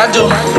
I do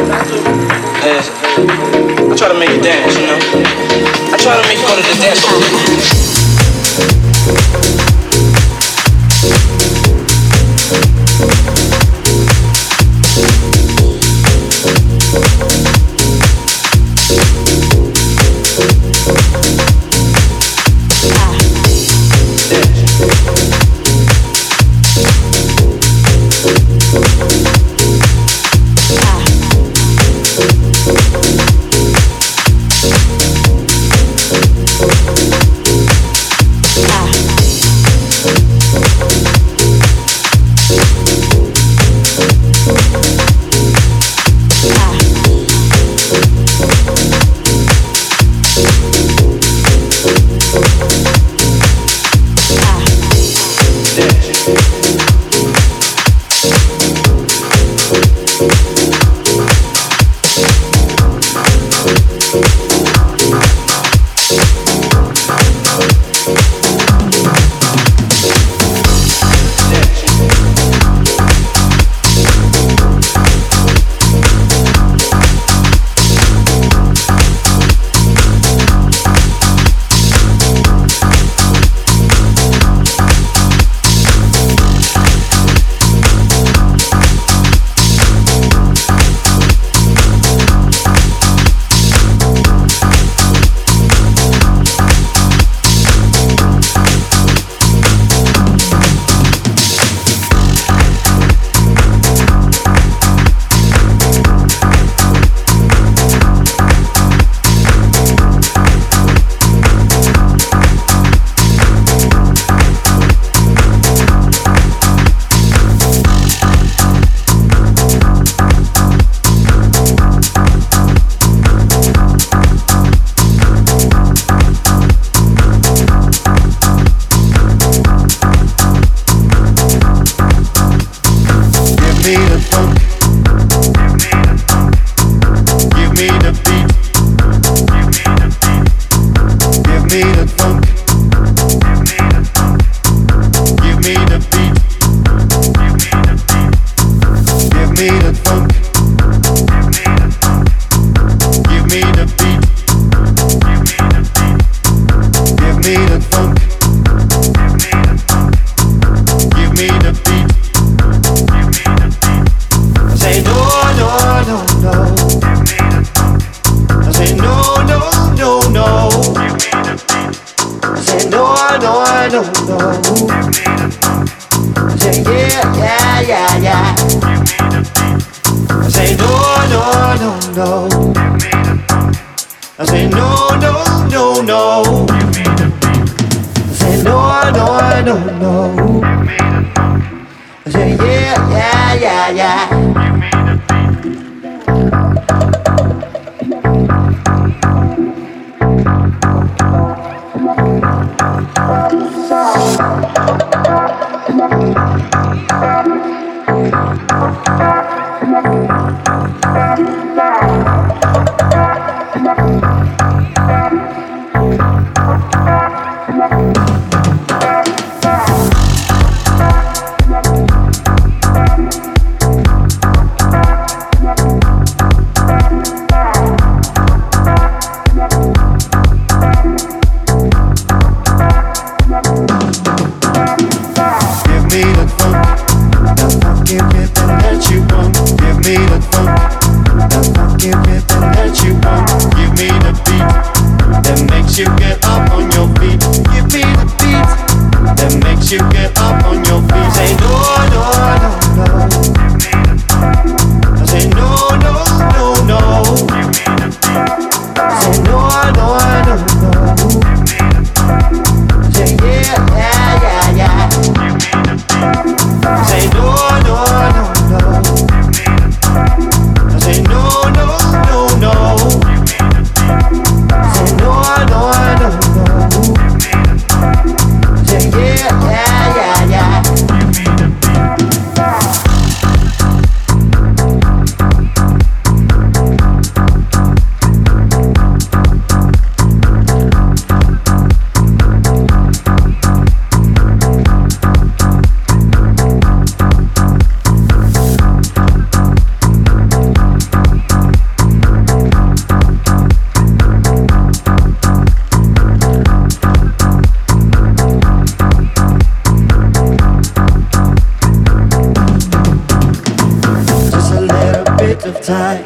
of time.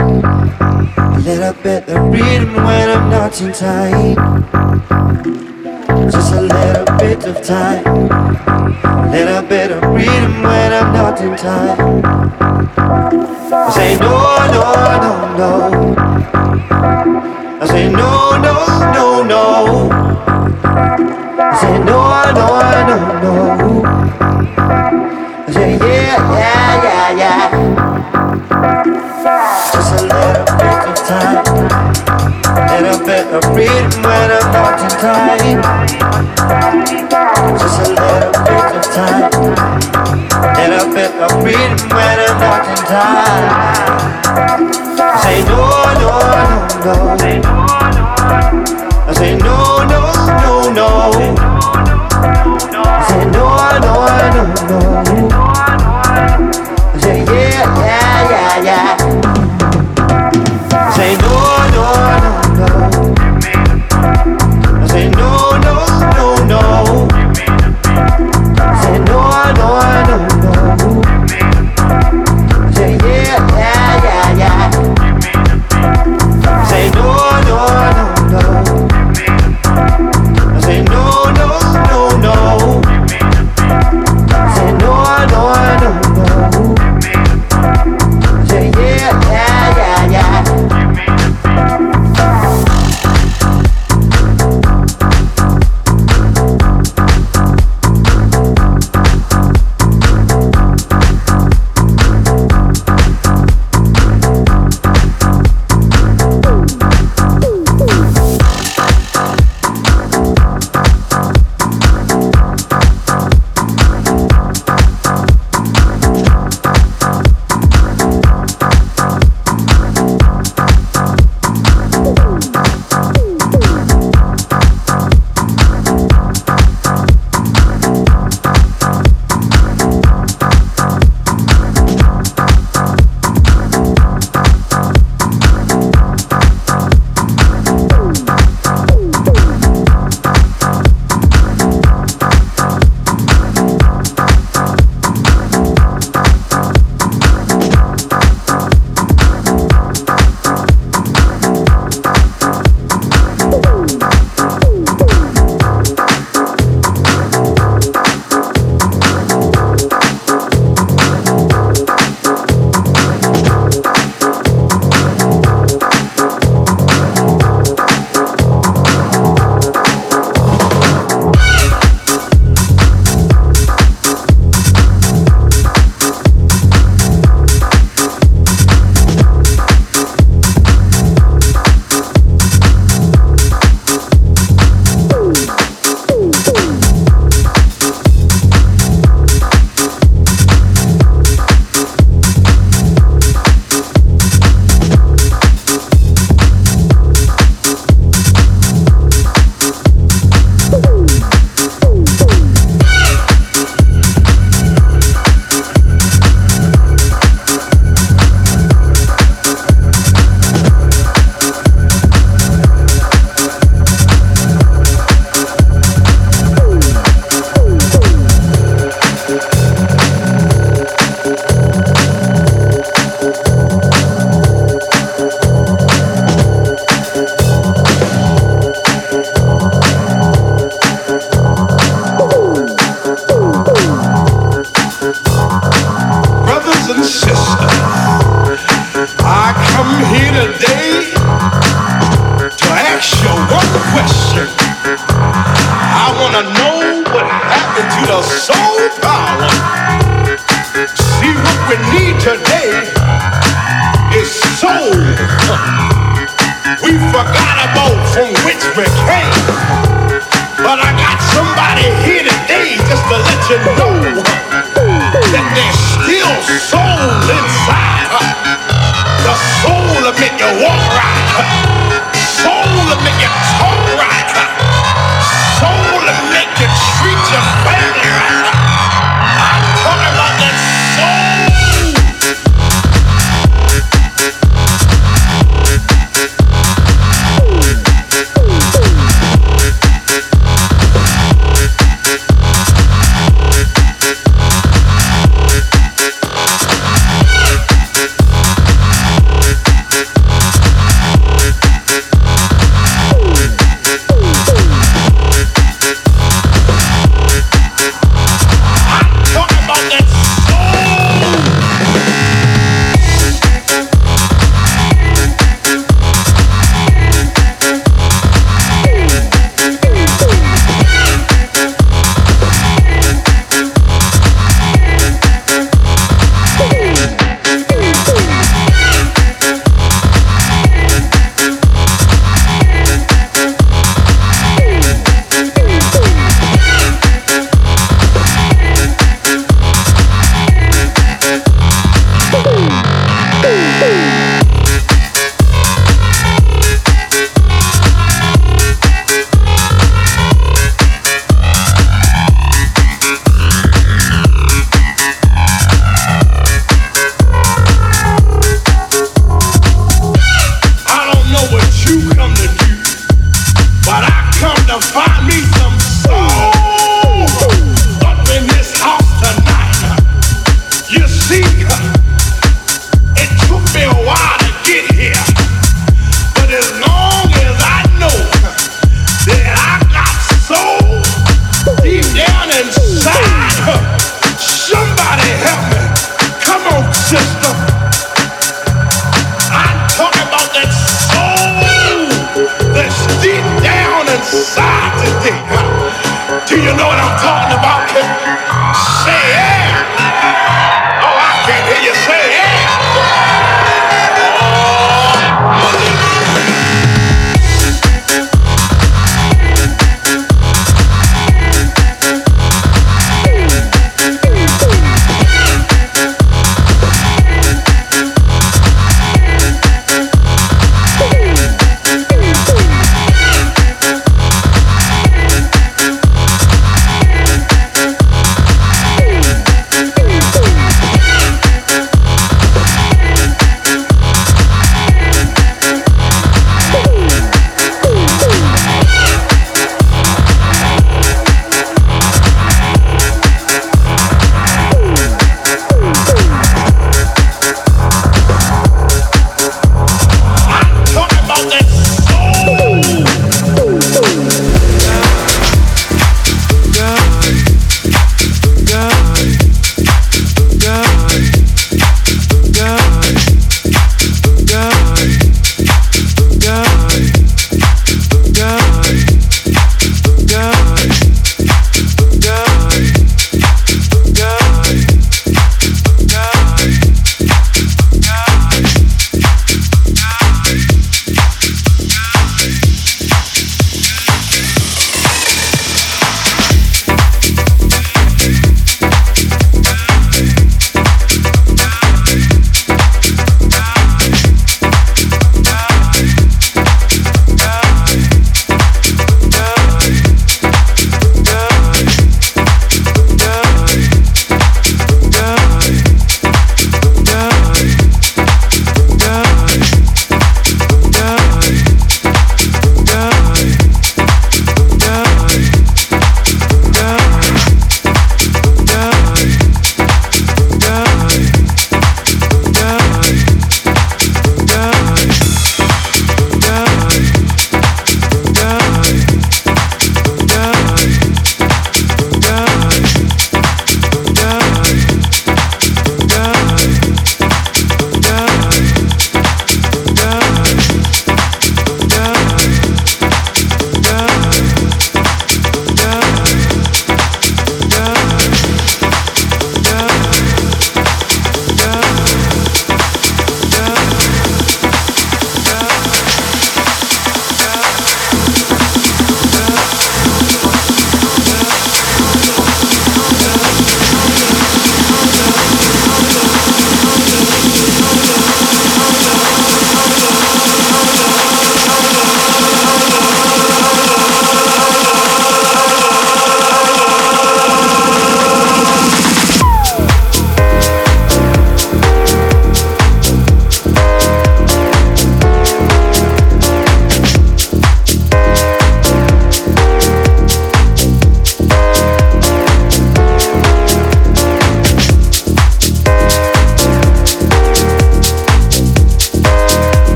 A little bit of rhythm when I'm not too tight. Just a little bit of time. A little bit of rhythm when I'm not too tight. I say no, no, no, no. I say no, no, no, no. I say no, no, no, no. I say yeah, yeah, yeah, yeah. Time, little bit of rhythm when I'm not in time. Just a little bit of time, And little bit of rhythm when I'm not in time. Say no, no, no, no. I say no, no, no, no. I say no, no, no, no. No, no,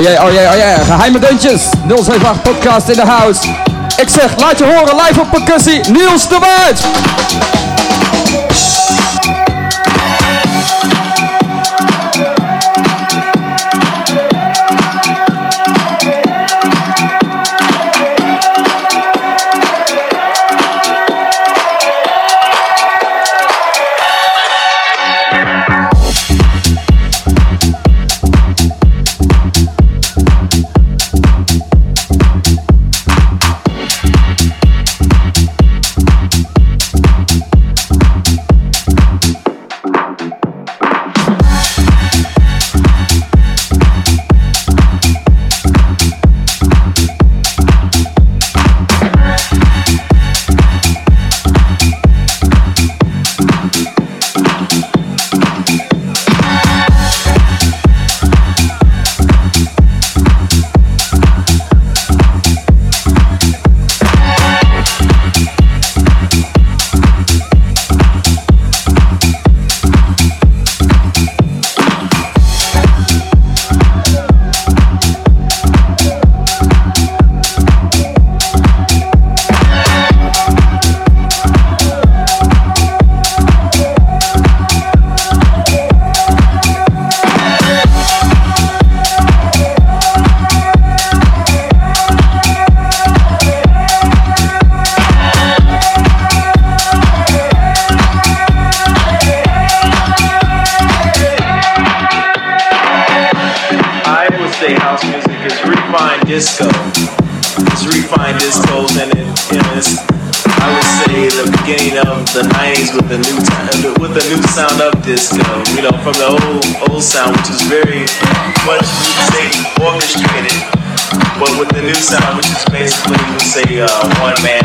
Oh jee, oh jee, oh jee. Geheime deuntjes. 078 podcast in de house. Ik zeg, laat je horen live op percussie. Niels de Waard. this, you know, from the old old sound, which is very much you say orchestrated, but with the new sound, which is basically you would say uh, one man.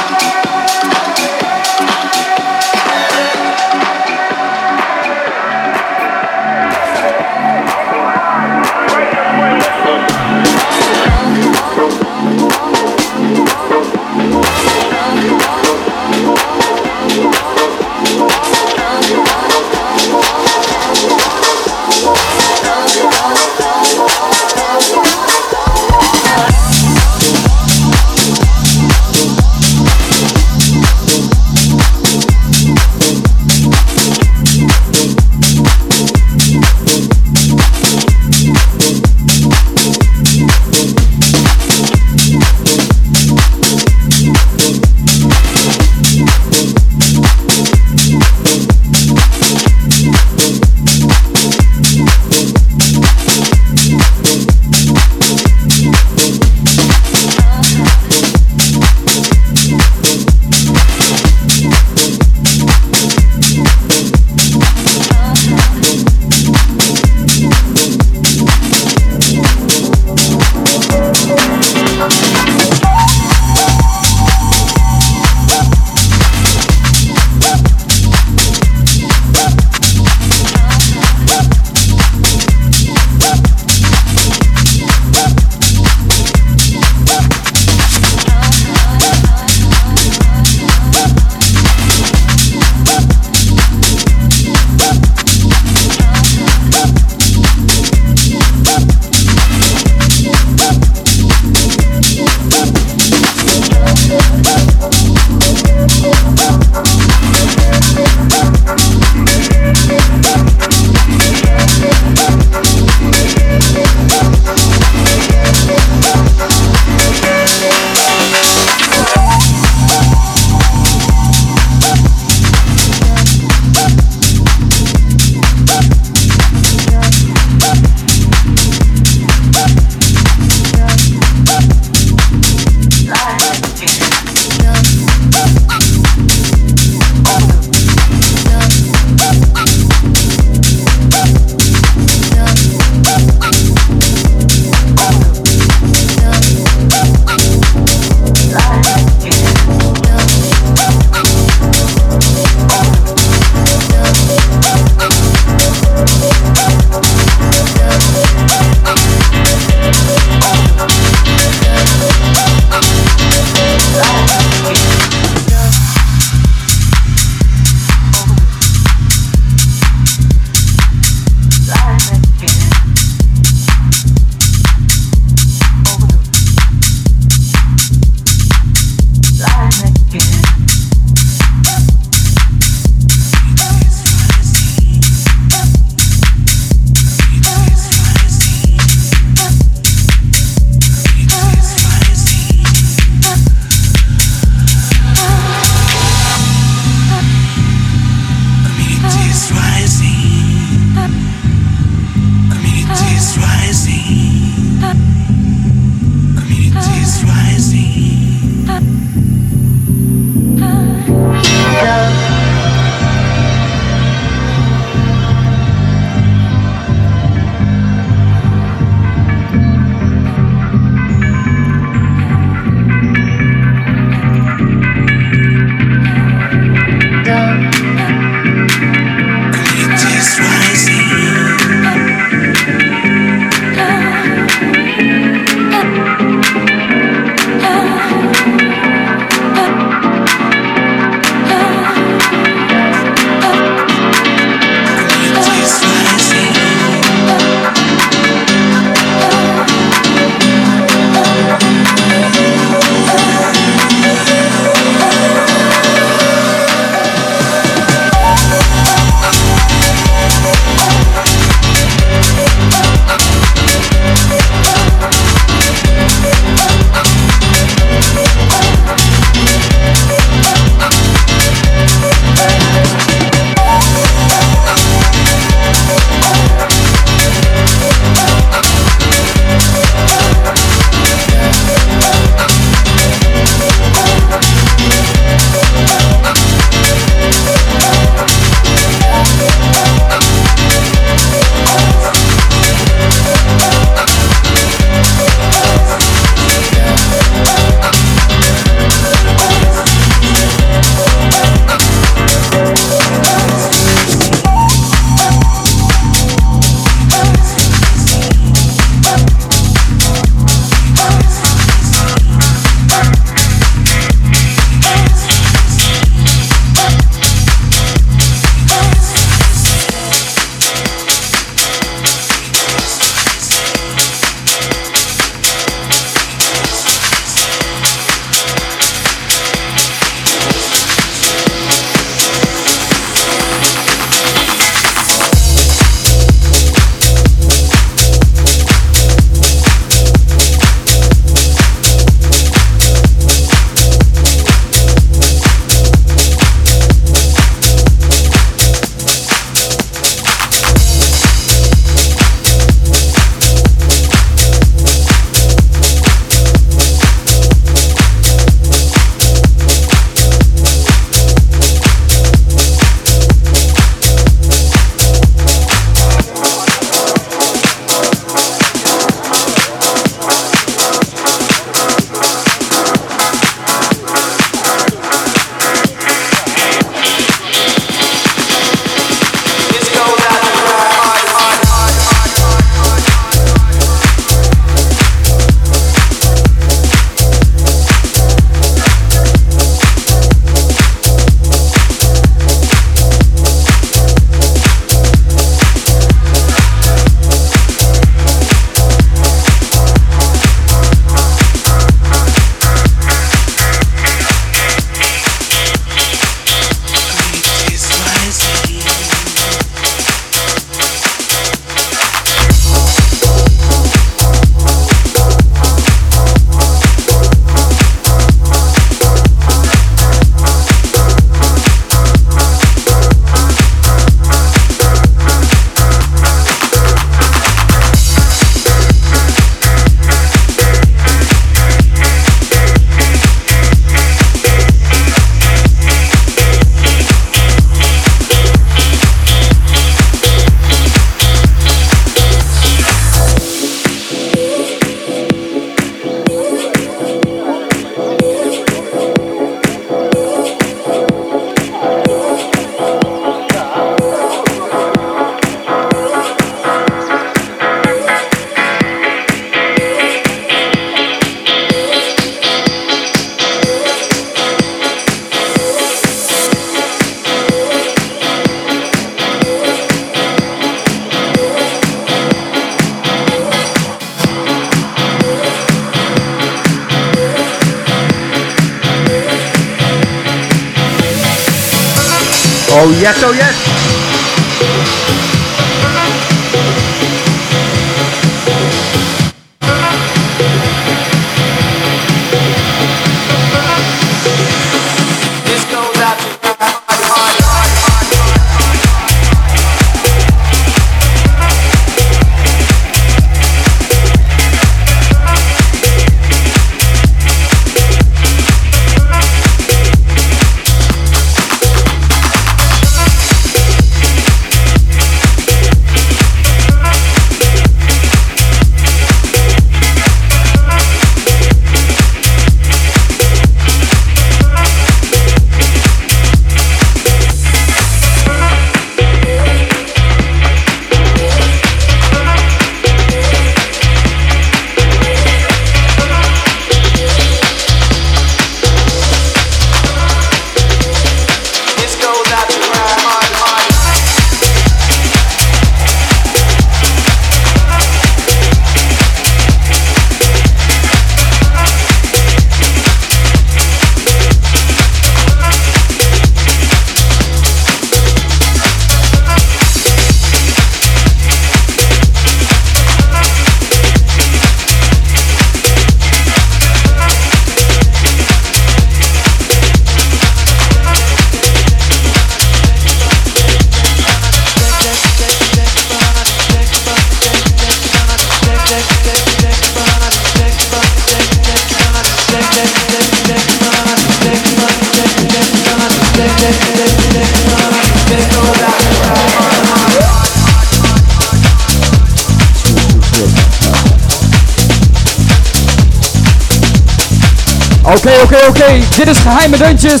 Dit is Geheime Deuntjes.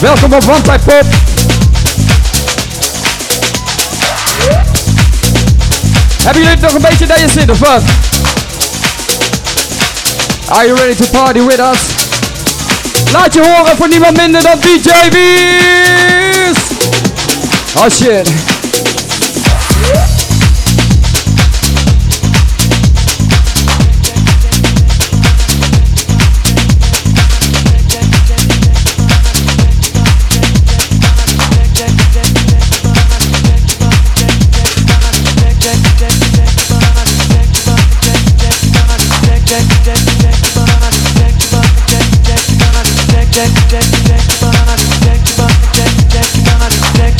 Welkom op Wantijpop. Hebben jullie nog een beetje naar je zin of wat? Are you ready to party with us? Laat je horen voor niemand minder dan DJ Wies! Oh shit.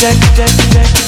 Jack, Jack, Jack,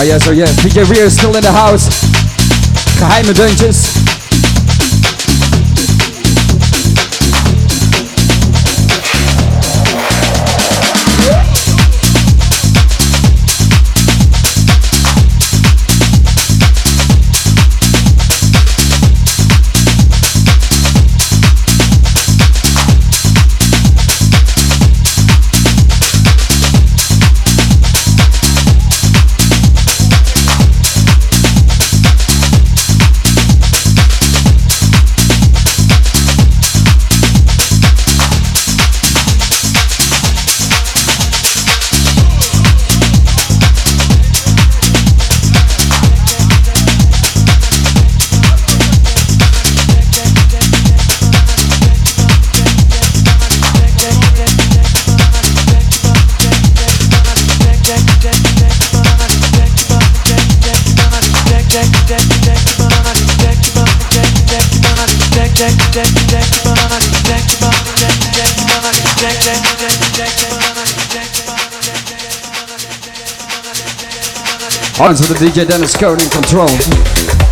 Oh yes, oh yes. DJ Rear is still in the house. Geheime deuntjes. To the DJ Dennis Code in control.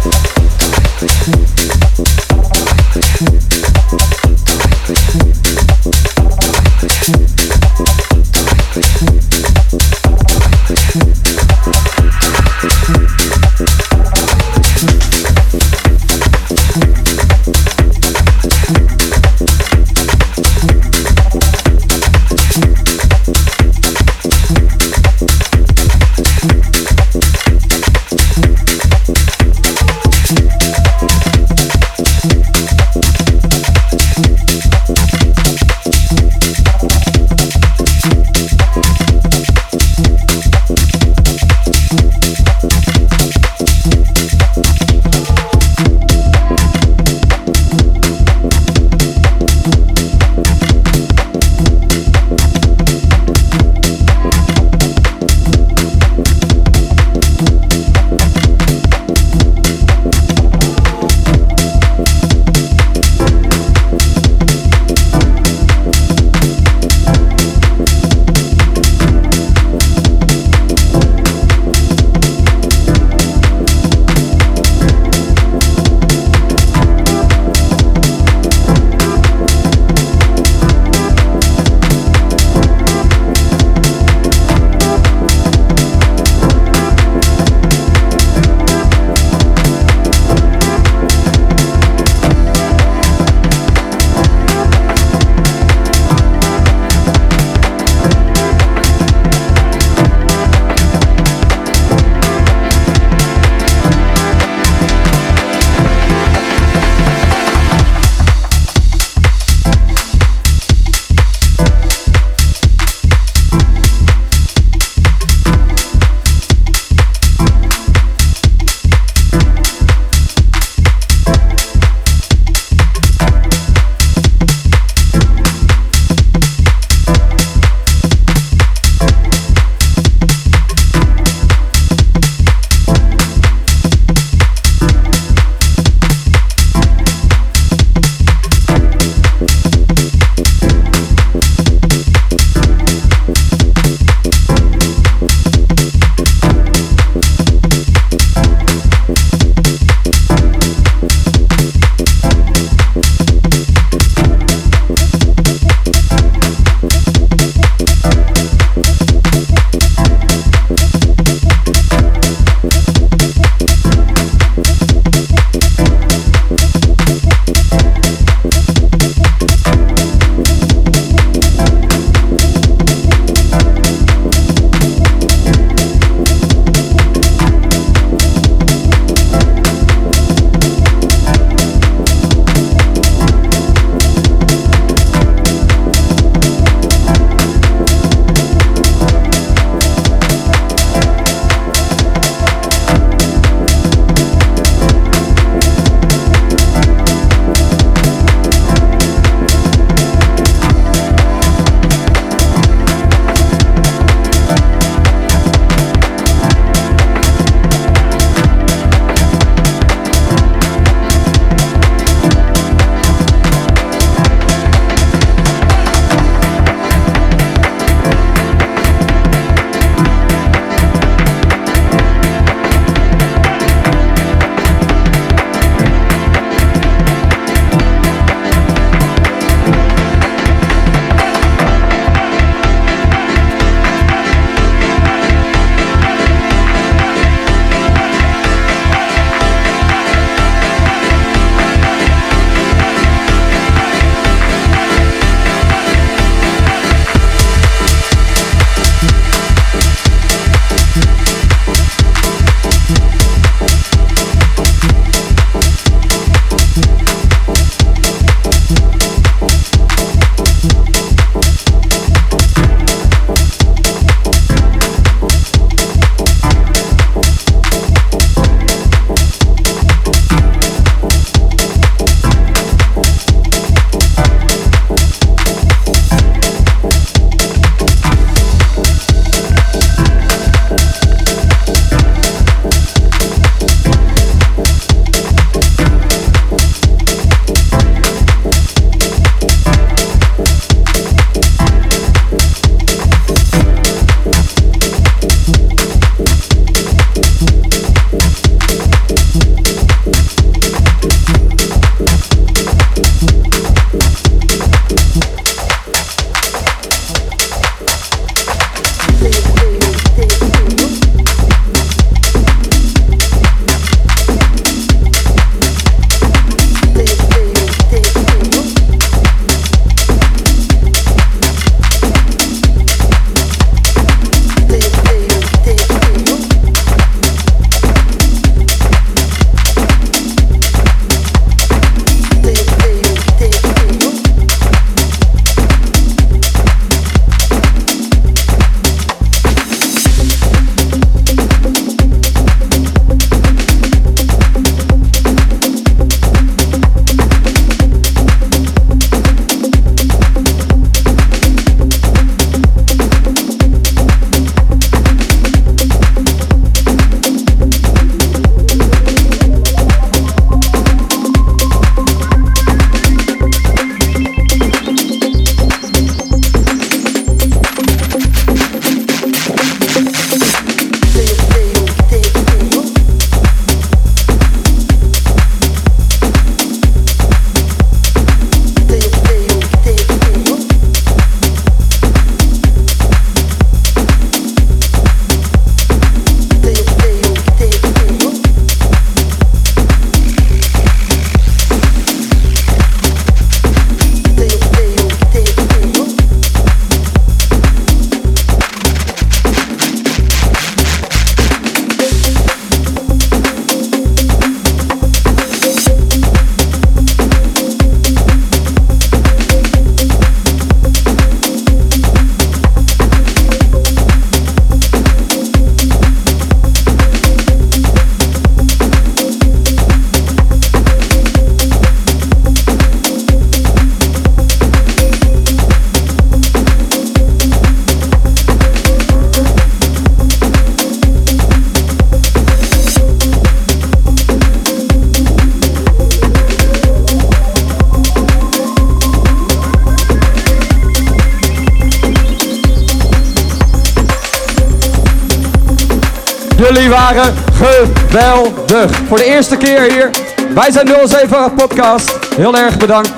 Geweldig. Voor de eerste keer hier. Wij zijn 07 Podcast. Heel erg bedankt.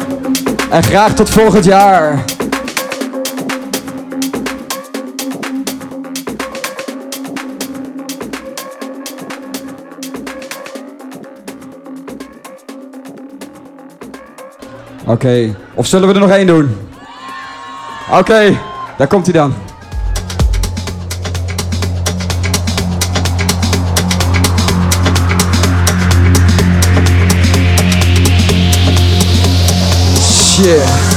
En graag tot volgend jaar. Oké, of zullen we er nog één doen? Oké, daar komt hij dan. Shit.